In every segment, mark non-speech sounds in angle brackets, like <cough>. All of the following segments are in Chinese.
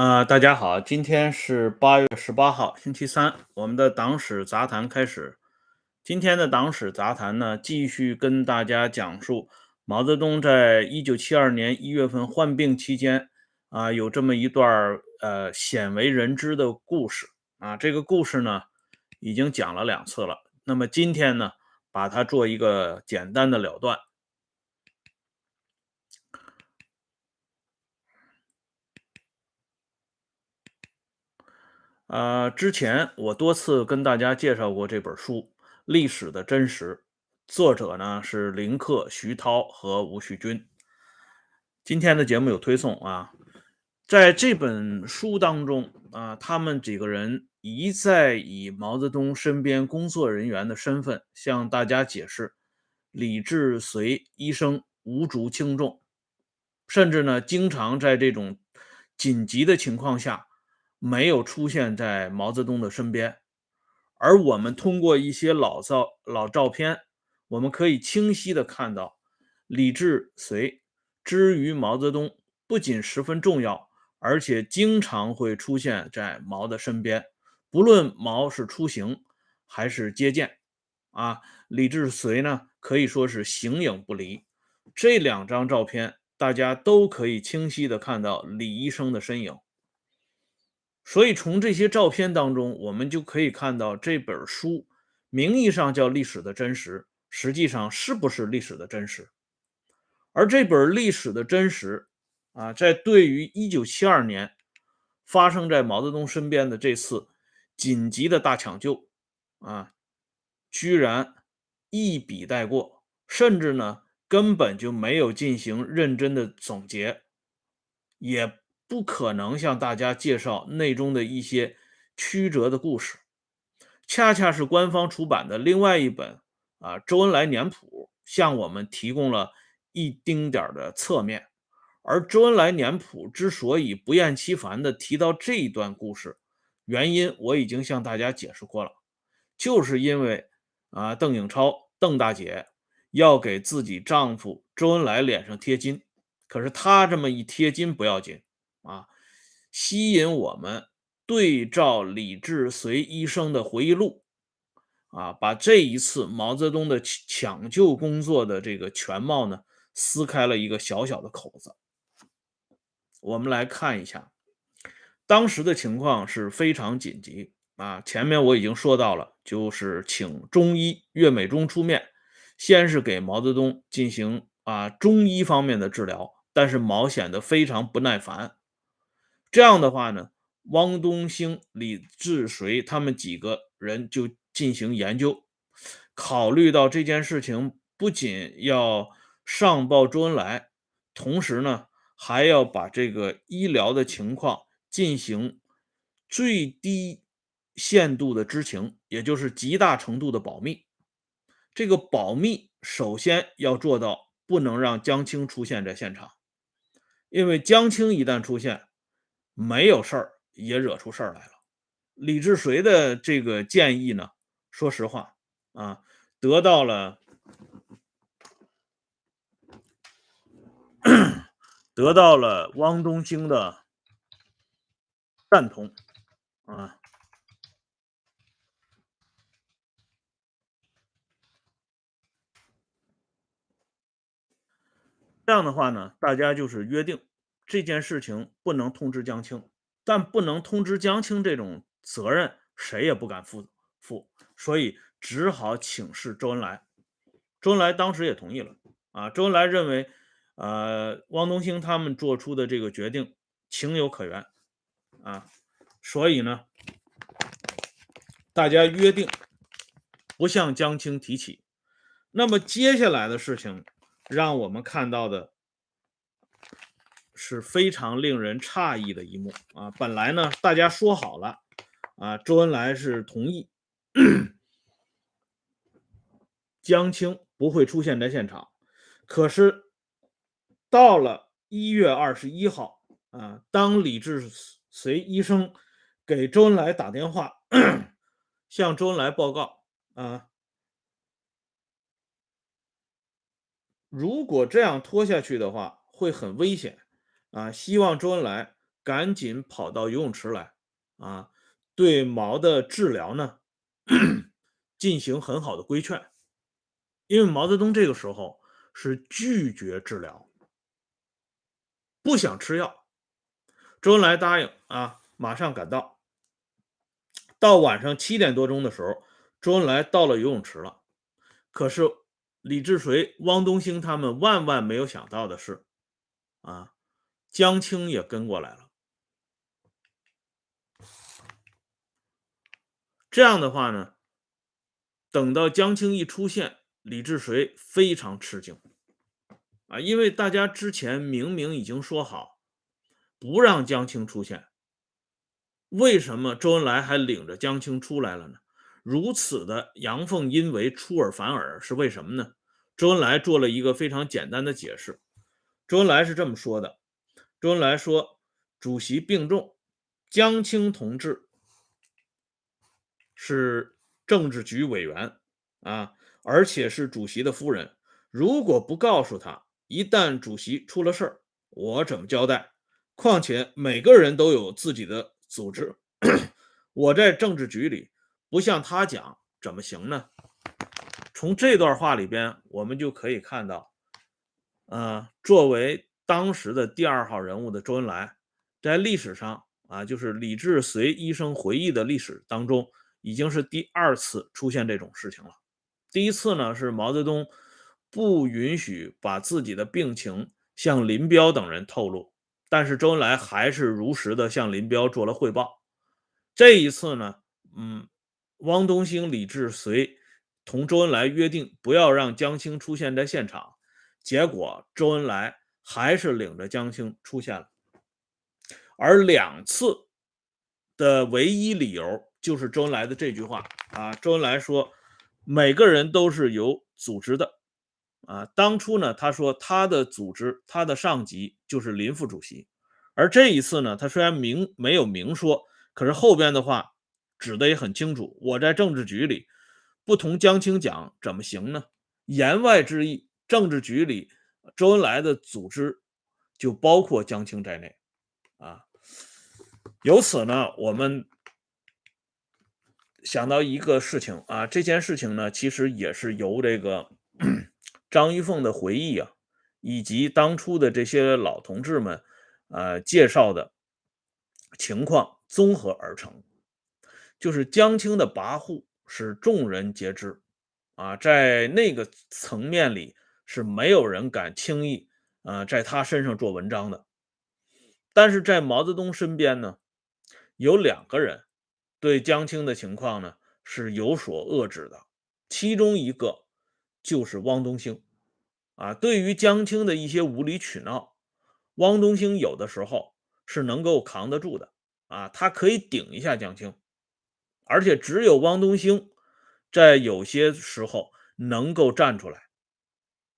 呃，大家好，今天是八月十八号，星期三，我们的党史杂谈开始。今天的党史杂谈呢，继续跟大家讲述毛泽东在一九七二年一月份患病期间啊，有这么一段呃鲜为人知的故事啊。这个故事呢，已经讲了两次了。那么今天呢，把它做一个简单的了断。呃，之前我多次跟大家介绍过这本书《历史的真实》，作者呢是林克、徐涛和吴旭军。今天的节目有推送啊，在这本书当中啊，他们几个人一再以毛泽东身边工作人员的身份向大家解释李志随医生无足轻重，甚至呢，经常在这种紧急的情况下。没有出现在毛泽东的身边，而我们通过一些老照老照片，我们可以清晰的看到，李志随之于毛泽东不仅十分重要，而且经常会出现在毛的身边，不论毛是出行还是接见，啊，李志随呢可以说是形影不离。这两张照片，大家都可以清晰的看到李医生的身影。所以从这些照片当中，我们就可以看到这本书名义上叫《历史的真实》，实际上是不是历史的真实？而这本《历史的真实》啊，在对于1972年发生在毛泽东身边的这次紧急的大抢救啊，居然一笔带过，甚至呢根本就没有进行认真的总结，也。不可能向大家介绍内中的一些曲折的故事，恰恰是官方出版的另外一本啊《周恩来年谱》向我们提供了一丁点的侧面。而《周恩来年谱》之所以不厌其烦地提到这一段故事，原因我已经向大家解释过了，就是因为啊邓颖超邓大姐要给自己丈夫周恩来脸上贴金，可是她这么一贴金不要紧。啊，吸引我们对照李志随医生的回忆录，啊，把这一次毛泽东的抢救工作的这个全貌呢，撕开了一个小小的口子。我们来看一下，当时的情况是非常紧急啊。前面我已经说到了，就是请中医岳美忠出面，先是给毛泽东进行啊中医方面的治疗，但是毛显得非常不耐烦。这样的话呢，汪东兴、李志随他们几个人就进行研究，考虑到这件事情不仅要上报周恩来，同时呢还要把这个医疗的情况进行最低限度的知情，也就是极大程度的保密。这个保密首先要做到不能让江青出现在现场，因为江青一旦出现，没有事儿也惹出事儿来了。李志随的这个建议呢，说实话啊，得到了得到了汪东兴的赞同啊。这样的话呢，大家就是约定。这件事情不能通知江青，但不能通知江青这种责任，谁也不敢负负，所以只好请示周恩来。周恩来当时也同意了啊。周恩来认为，呃，汪东兴他们做出的这个决定情有可原啊，所以呢，大家约定不向江青提起。那么接下来的事情，让我们看到的。是非常令人诧异的一幕啊！本来呢，大家说好了啊，周恩来是同意江青不会出现在现场。可是到了一月二十一号啊，当李志随医生给周恩来打电话，向周恩来报告啊，如果这样拖下去的话，会很危险。啊，希望周恩来赶紧跑到游泳池来，啊，对毛的治疗呢进行很好的规劝。因为毛泽东这个时候是拒绝治疗，不想吃药。周恩来答应啊，马上赶到。到晚上七点多钟的时候，周恩来到了游泳池了。可是李志水、汪东兴他们万万没有想到的是，啊，江青也跟过来了。这样的话呢，等到江青一出现，李志水非常吃惊啊，因为大家之前明明已经说好，不让江青出现，为什么周恩来还领着江青出来了呢？如此的阳奉阴违、出尔反尔是为什么呢？周恩来做了一个非常简单的解释，周恩来是这么说的：周恩来说，主席病重，江青同志。是政治局委员啊，而且是主席的夫人。如果不告诉他，一旦主席出了事儿，我怎么交代？况且每个人都有自己的组织，<coughs> 我在政治局里不向他讲，怎么行呢？从这段话里边，我们就可以看到，呃，作为当时的第二号人物的周恩来，在历史上啊，就是李志随医生回忆的历史当中。已经是第二次出现这种事情了。第一次呢是毛泽东不允许把自己的病情向林彪等人透露，但是周恩来还是如实的向林彪做了汇报。这一次呢，嗯，汪东兴、李志随同周恩来约定不要让江青出现在现场，结果周恩来还是领着江青出现了，而两次的唯一理由。就是周恩来的这句话啊，周恩来说，每个人都是有组织的啊。当初呢，他说他的组织，他的上级就是林副主席，而这一次呢，他虽然明没有明说，可是后边的话指的也很清楚。我在政治局里不同江青讲怎么行呢？言外之意，政治局里周恩来的组织就包括江青在内啊。由此呢，我们。想到一个事情啊，这件事情呢，其实也是由这个 <coughs> 张玉凤的回忆啊，以及当初的这些老同志们呃介绍的情况综合而成。就是江青的跋扈是众人皆知啊，在那个层面里是没有人敢轻易啊在他身上做文章的。但是在毛泽东身边呢，有两个人。对江青的情况呢是有所遏制的，其中一个就是汪东兴啊。对于江青的一些无理取闹，汪东兴有的时候是能够扛得住的啊，他可以顶一下江青，而且只有汪东兴在有些时候能够站出来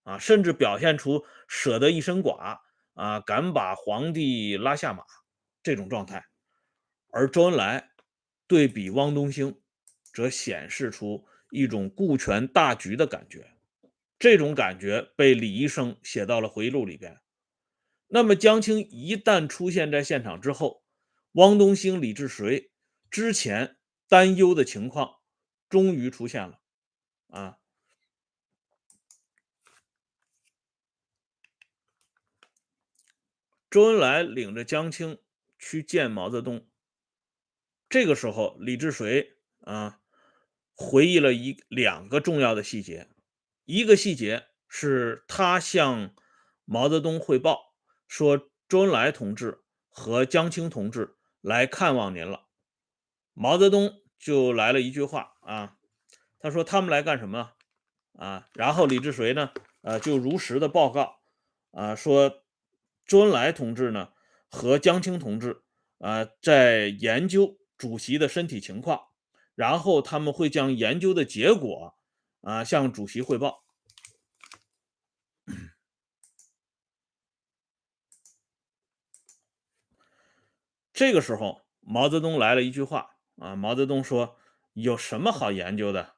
啊，甚至表现出舍得一身剐啊，敢把皇帝拉下马这种状态，而周恩来。对比汪东兴，则显示出一种顾全大局的感觉。这种感觉被李医生写到了回忆录里边。那么江青一旦出现在现场之后，汪东兴、李志随之前担忧的情况终于出现了。啊，周恩来领着江青去见毛泽东。这个时候，李志水啊回忆了一两个重要的细节。一个细节是他向毛泽东汇报说，周恩来同志和江青同志来看望您了。毛泽东就来了一句话啊，他说他们来干什么啊？然后李志水呢，呃，就如实的报告啊，说周恩来同志呢和江青同志啊在研究。主席的身体情况，然后他们会将研究的结果啊向主席汇报。这个时候，毛泽东来了一句话啊，毛泽东说：“有什么好研究的？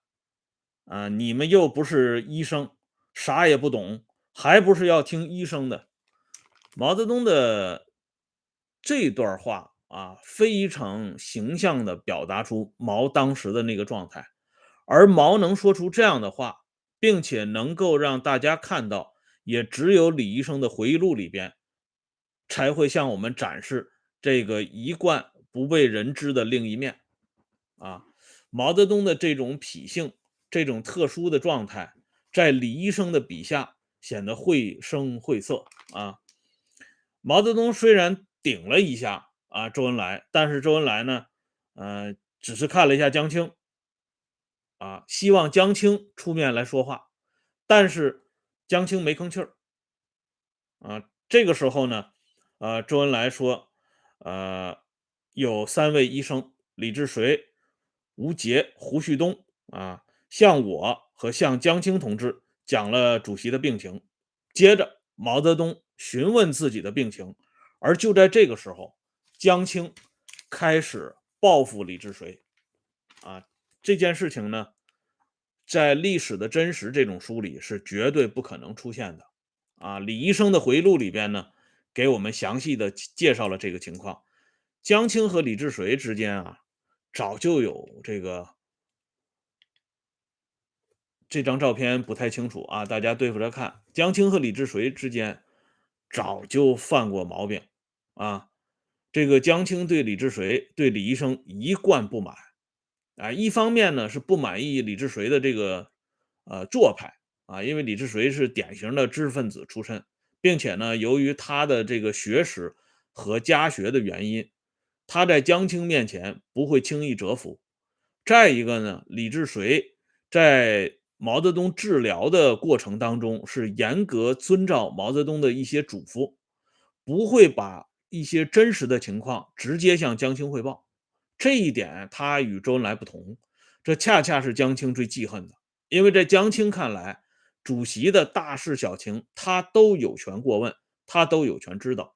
啊，你们又不是医生，啥也不懂，还不是要听医生的。”毛泽东的这段话啊，非常形象地表达出毛当时的那个状态。而毛能说出这样的话，并且能够让大家看到，也只有李医生的回忆录里边才会向我们展示这个一贯不为人知的另一面。啊，毛泽东的这种脾性，这种特殊的状态，在李医生的笔下显得绘声绘色。啊，毛泽东虽然顶了一下啊周恩来，但是周恩来呢，呃，只是看了一下江青。啊，希望江青出面来说话，但是江青没吭气儿。啊，这个时候呢，呃，周恩来说，呃，有三位医生李志水、吴杰、胡旭东啊，向我和向江青同志讲了主席的病情。接着，毛泽东询问自己的病情，而就在这个时候，江青开始报复李志水。啊。这件事情呢，在《历史的真实》这种书里是绝对不可能出现的啊！李医生的回忆录里边呢，给我们详细的介绍了这个情况。江青和李志水之间啊，早就有这个这张照片不太清楚啊，大家对付着看。江青和李志水之间早就犯过毛病啊！这个江青对李志水、对李医生一贯不满。啊，一方面呢是不满意李志水的这个呃做派啊，因为李志水是典型的知识分子出身，并且呢，由于他的这个学识和家学的原因，他在江青面前不会轻易折服。再一个呢，李志水在毛泽东治疗的过程当中是严格遵照毛泽东的一些嘱咐，不会把一些真实的情况直接向江青汇报。这一点他与周恩来不同，这恰恰是江青最记恨的。因为在江青看来，主席的大事小情他都有权过问，他都有权知道。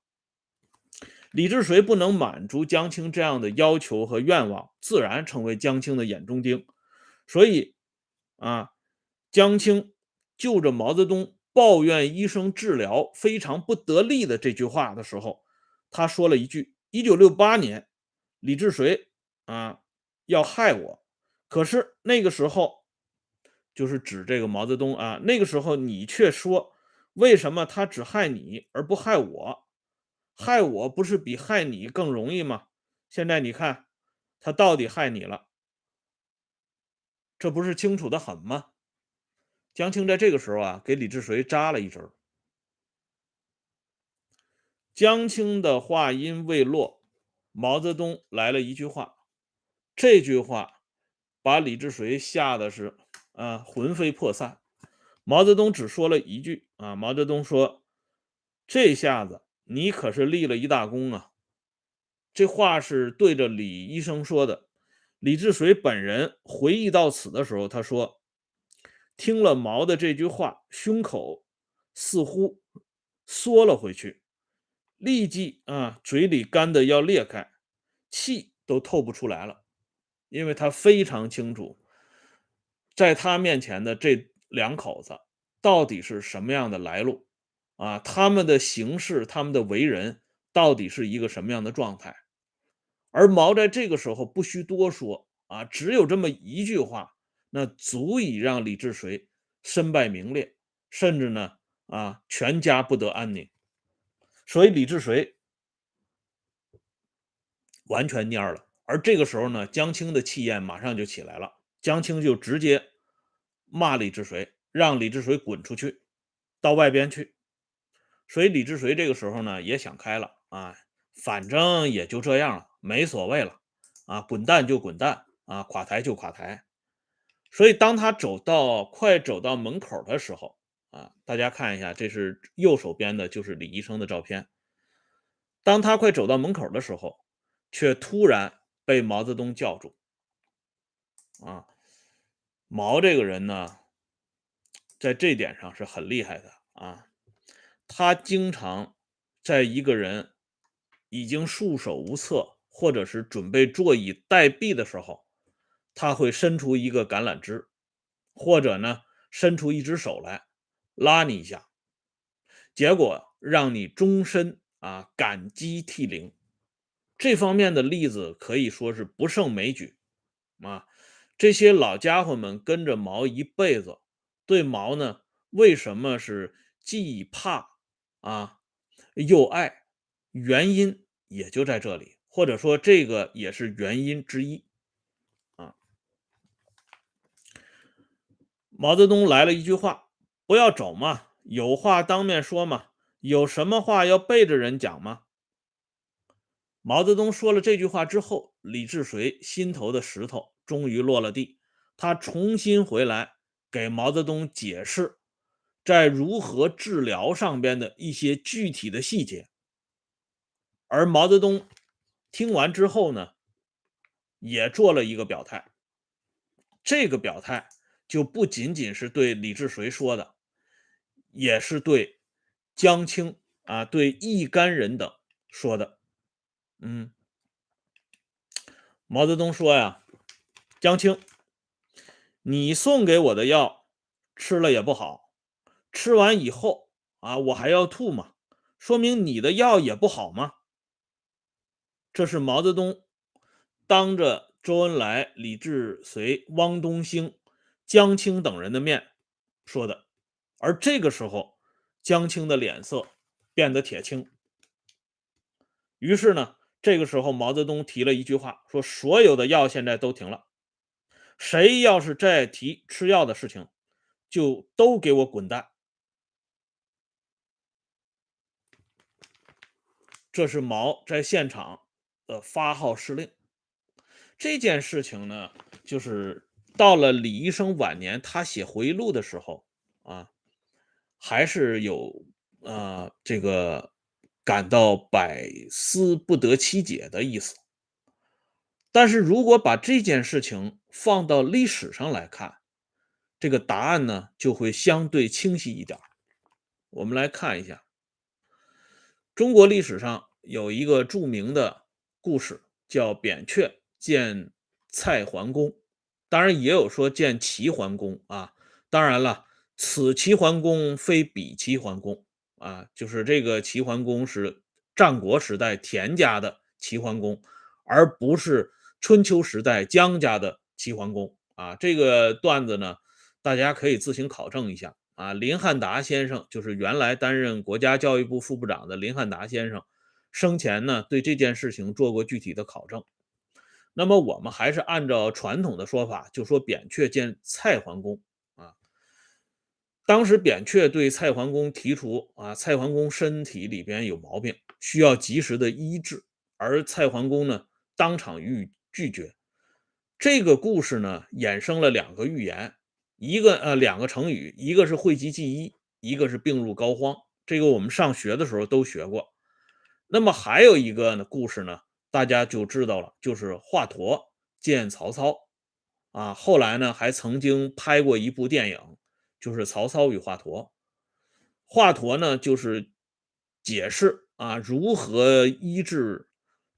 李志水不能满足江青这样的要求和愿望，自然成为江青的眼中钉。所以，啊，江青就着毛泽东抱怨医生治疗非常不得力的这句话的时候，他说了一句：“一九六八年，李志水。”啊，要害我，可是那个时候，就是指这个毛泽东啊。那个时候你却说，为什么他只害你而不害我？害我不是比害你更容易吗？现在你看，他到底害你了，这不是清楚的很吗？江青在这个时候啊，给李志水扎了一针。江青的话音未落，毛泽东来了一句话。这句话把李志水吓得是啊魂飞魄散。毛泽东只说了一句啊，毛泽东说：“这下子你可是立了一大功啊。”这话是对着李医生说的。李志水本人回忆到此的时候，他说：“听了毛的这句话，胸口似乎缩了回去，立即啊嘴里干的要裂开，气都透不出来了。”因为他非常清楚，在他面前的这两口子到底是什么样的来路啊？他们的行事，他们的为人，到底是一个什么样的状态？而毛在这个时候不需多说啊，只有这么一句话，那足以让李志水身败名裂，甚至呢啊全家不得安宁。所以李志水完全蔫了。而这个时候呢，江青的气焰马上就起来了。江青就直接骂李志水，让李志水滚出去，到外边去。所以李志水这个时候呢，也想开了啊，反正也就这样了，没所谓了啊，滚蛋就滚蛋啊，垮台就垮台。所以当他走到快走到门口的时候啊，大家看一下，这是右手边的，就是李医生的照片。当他快走到门口的时候，却突然。被毛泽东叫住，啊，毛这个人呢，在这点上是很厉害的啊。他经常在一个人已经束手无策，或者是准备坐以待毙的时候，他会伸出一个橄榄枝，或者呢，伸出一只手来拉你一下，结果让你终身啊感激涕零这方面的例子可以说是不胜枚举啊。这些老家伙们跟着毛一辈子，对毛呢，为什么是既怕啊又爱？原因也就在这里，或者说这个也是原因之一毛泽东来了一句话：“不要走嘛，有话当面说嘛，有什么话要背着人讲吗？”毛泽东说了这句话之后，李志绥心头的石头终于落了地。他重新回来给毛泽东解释，在如何治疗上边的一些具体的细节。而毛泽东听完之后呢，也做了一个表态。这个表态就不仅仅是对李志绥说的，也是对江青啊、对一干人等说的。嗯，毛泽东说呀：“江青，你送给我的药吃了也不好，吃完以后啊，我还要吐嘛，说明你的药也不好吗？”这是毛泽东当着周恩来、李志绥、汪东兴、江青等人的面说的，而这个时候，江青的脸色变得铁青，于是呢。这个时候，毛泽东提了一句话，说：“所有的药现在都停了，谁要是再提吃药的事情，就都给我滚蛋。”这是毛在现场的发号施令。这件事情呢，就是到了李医生晚年，他写回忆录的时候啊，还是有啊这个。感到百思不得其解的意思，但是如果把这件事情放到历史上来看，这个答案呢就会相对清晰一点。我们来看一下，中国历史上有一个著名的故事，叫扁鹊见蔡桓公，当然也有说见齐桓公啊。当然了，此齐桓公非彼齐桓公。啊，就是这个齐桓公是战国时代田家的齐桓公，而不是春秋时代姜家的齐桓公啊。这个段子呢，大家可以自行考证一下啊。林汉达先生就是原来担任国家教育部副部长的林汉达先生，生前呢对这件事情做过具体的考证。那么我们还是按照传统的说法，就说扁鹊见蔡桓公啊。当时扁鹊对蔡桓公提出啊，蔡桓公身体里边有毛病，需要及时的医治，而蔡桓公呢当场予以拒绝。这个故事呢衍生了两个寓言，一个呃两个成语，一个是讳疾忌医，一个是病入膏肓。这个我们上学的时候都学过。那么还有一个呢故事呢，大家就知道了，就是华佗见曹操啊，后来呢还曾经拍过一部电影。就是曹操与华佗，华佗呢就是解释啊如何医治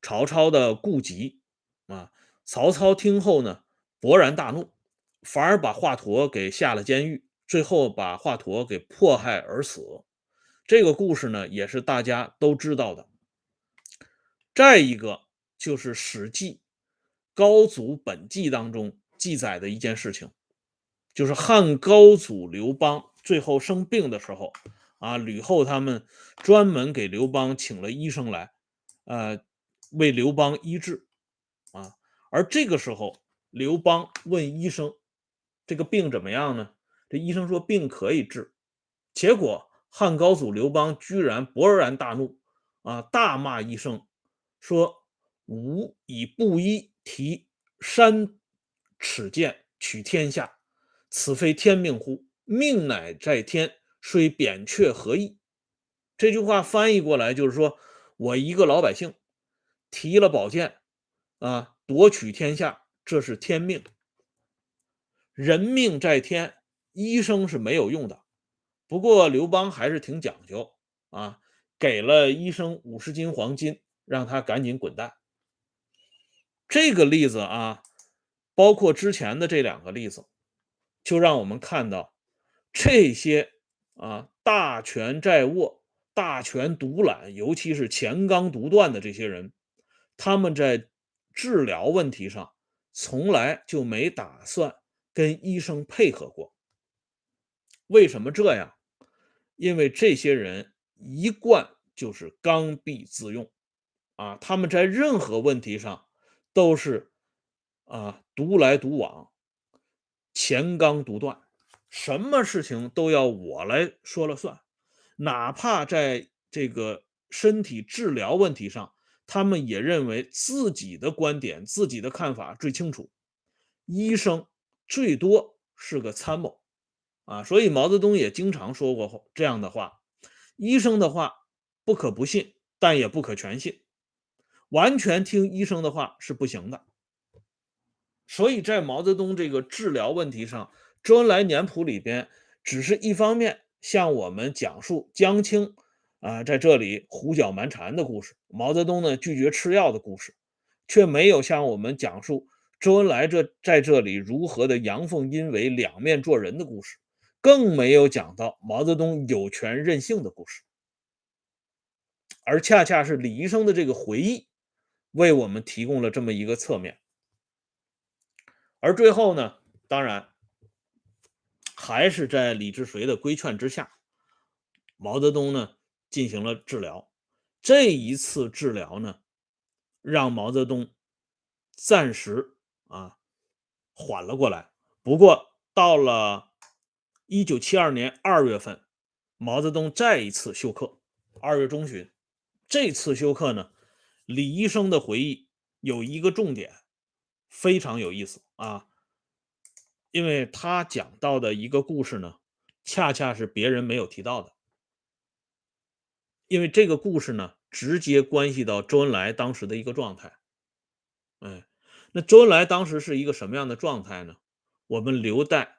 曹操的痼疾啊。曹操听后呢勃然大怒，反而把华佗给下了监狱，最后把华佗给迫害而死。这个故事呢也是大家都知道的。再一个就是《史记·高祖本纪》当中记载的一件事情。就是汉高祖刘邦最后生病的时候，啊，吕后他们专门给刘邦请了医生来，呃，为刘邦医治，啊，而这个时候刘邦问医生，这个病怎么样呢？这医生说病可以治，结果汉高祖刘邦居然勃然大怒，啊，大骂医生，说吾以布衣提山尺剑取天下。此非天命乎？命乃在天，虽扁鹊何意？这句话翻译过来就是说，我一个老百姓提了宝剑啊，夺取天下，这是天命。人命在天，医生是没有用的。不过刘邦还是挺讲究啊，给了医生五十斤黄金，让他赶紧滚蛋。这个例子啊，包括之前的这两个例子。就让我们看到，这些啊大权在握、大权独揽，尤其是钱刚独断的这些人，他们在治疗问题上从来就没打算跟医生配合过。为什么这样？因为这些人一贯就是刚愎自用，啊，他们在任何问题上都是啊独来独往，前刚独断，什么事情都要我来说了算，哪怕在这个身体治疗问题上。他们也认为自己的观点、自己的看法最清楚，医生最多是个参谋，啊，所以毛泽东也经常说过这样的话：医生的话不可不信，但也不可全信，完全听医生的话是不行的。所以在毛泽东这个治疗问题上，《周恩来年谱》里边只是一方面向我们讲述江青。啊，在这里胡搅蛮缠的故事，毛泽东呢拒绝吃药的故事，却没有向我们讲述周恩来这在这里如何的阳奉阴违、两面做人的故事，更没有讲到毛泽东有权任性的故事。而恰恰是李医生的这个回忆，为我们提供了这么一个侧面。而最后呢，当然还是在李志绥的规劝之下，毛泽东呢。进行了治疗，这一次治疗呢，让毛泽东暂时啊缓了过来。不过到了一九七二年二月份，毛泽东再一次休克。二月中旬，这次休克呢，李医生的回忆有一个重点，非常有意思啊，因为他讲到的一个故事呢，恰恰是别人没有提到的。因为这个故事呢，直接关系到周恩来当时的一个状态。哎，那周恩来当时是一个什么样的状态呢？我们留待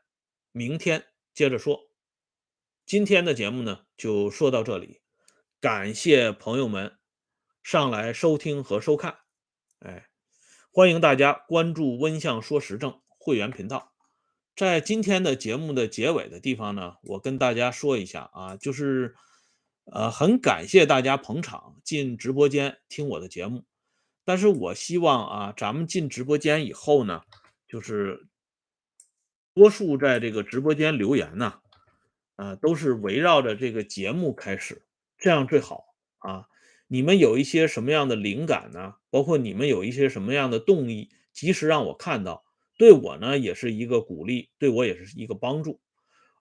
明天接着说。今天的节目呢，就说到这里。感谢朋友们上来收听和收看。哎，欢迎大家关注“温相说时政”会员频道。在今天的节目的结尾的地方呢，我跟大家说一下啊，就是。呃，很感谢大家捧场进直播间听我的节目，但是我希望啊，咱们进直播间以后呢，就是多数在这个直播间留言呢，啊，都是围绕着这个节目开始，这样最好啊。你们有一些什么样的灵感呢？包括你们有一些什么样的动力，及时让我看到，对我呢也是一个鼓励，对我也是一个帮助。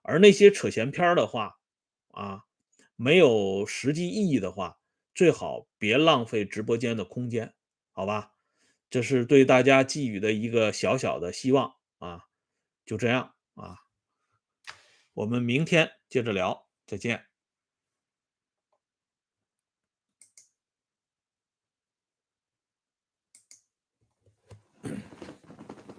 而那些扯闲篇的话，啊。没有实际意义的话，最好别浪费直播间的空间，好吧？这是对大家寄予的一个小小的希望啊！就这样啊，我们明天接着聊，再见。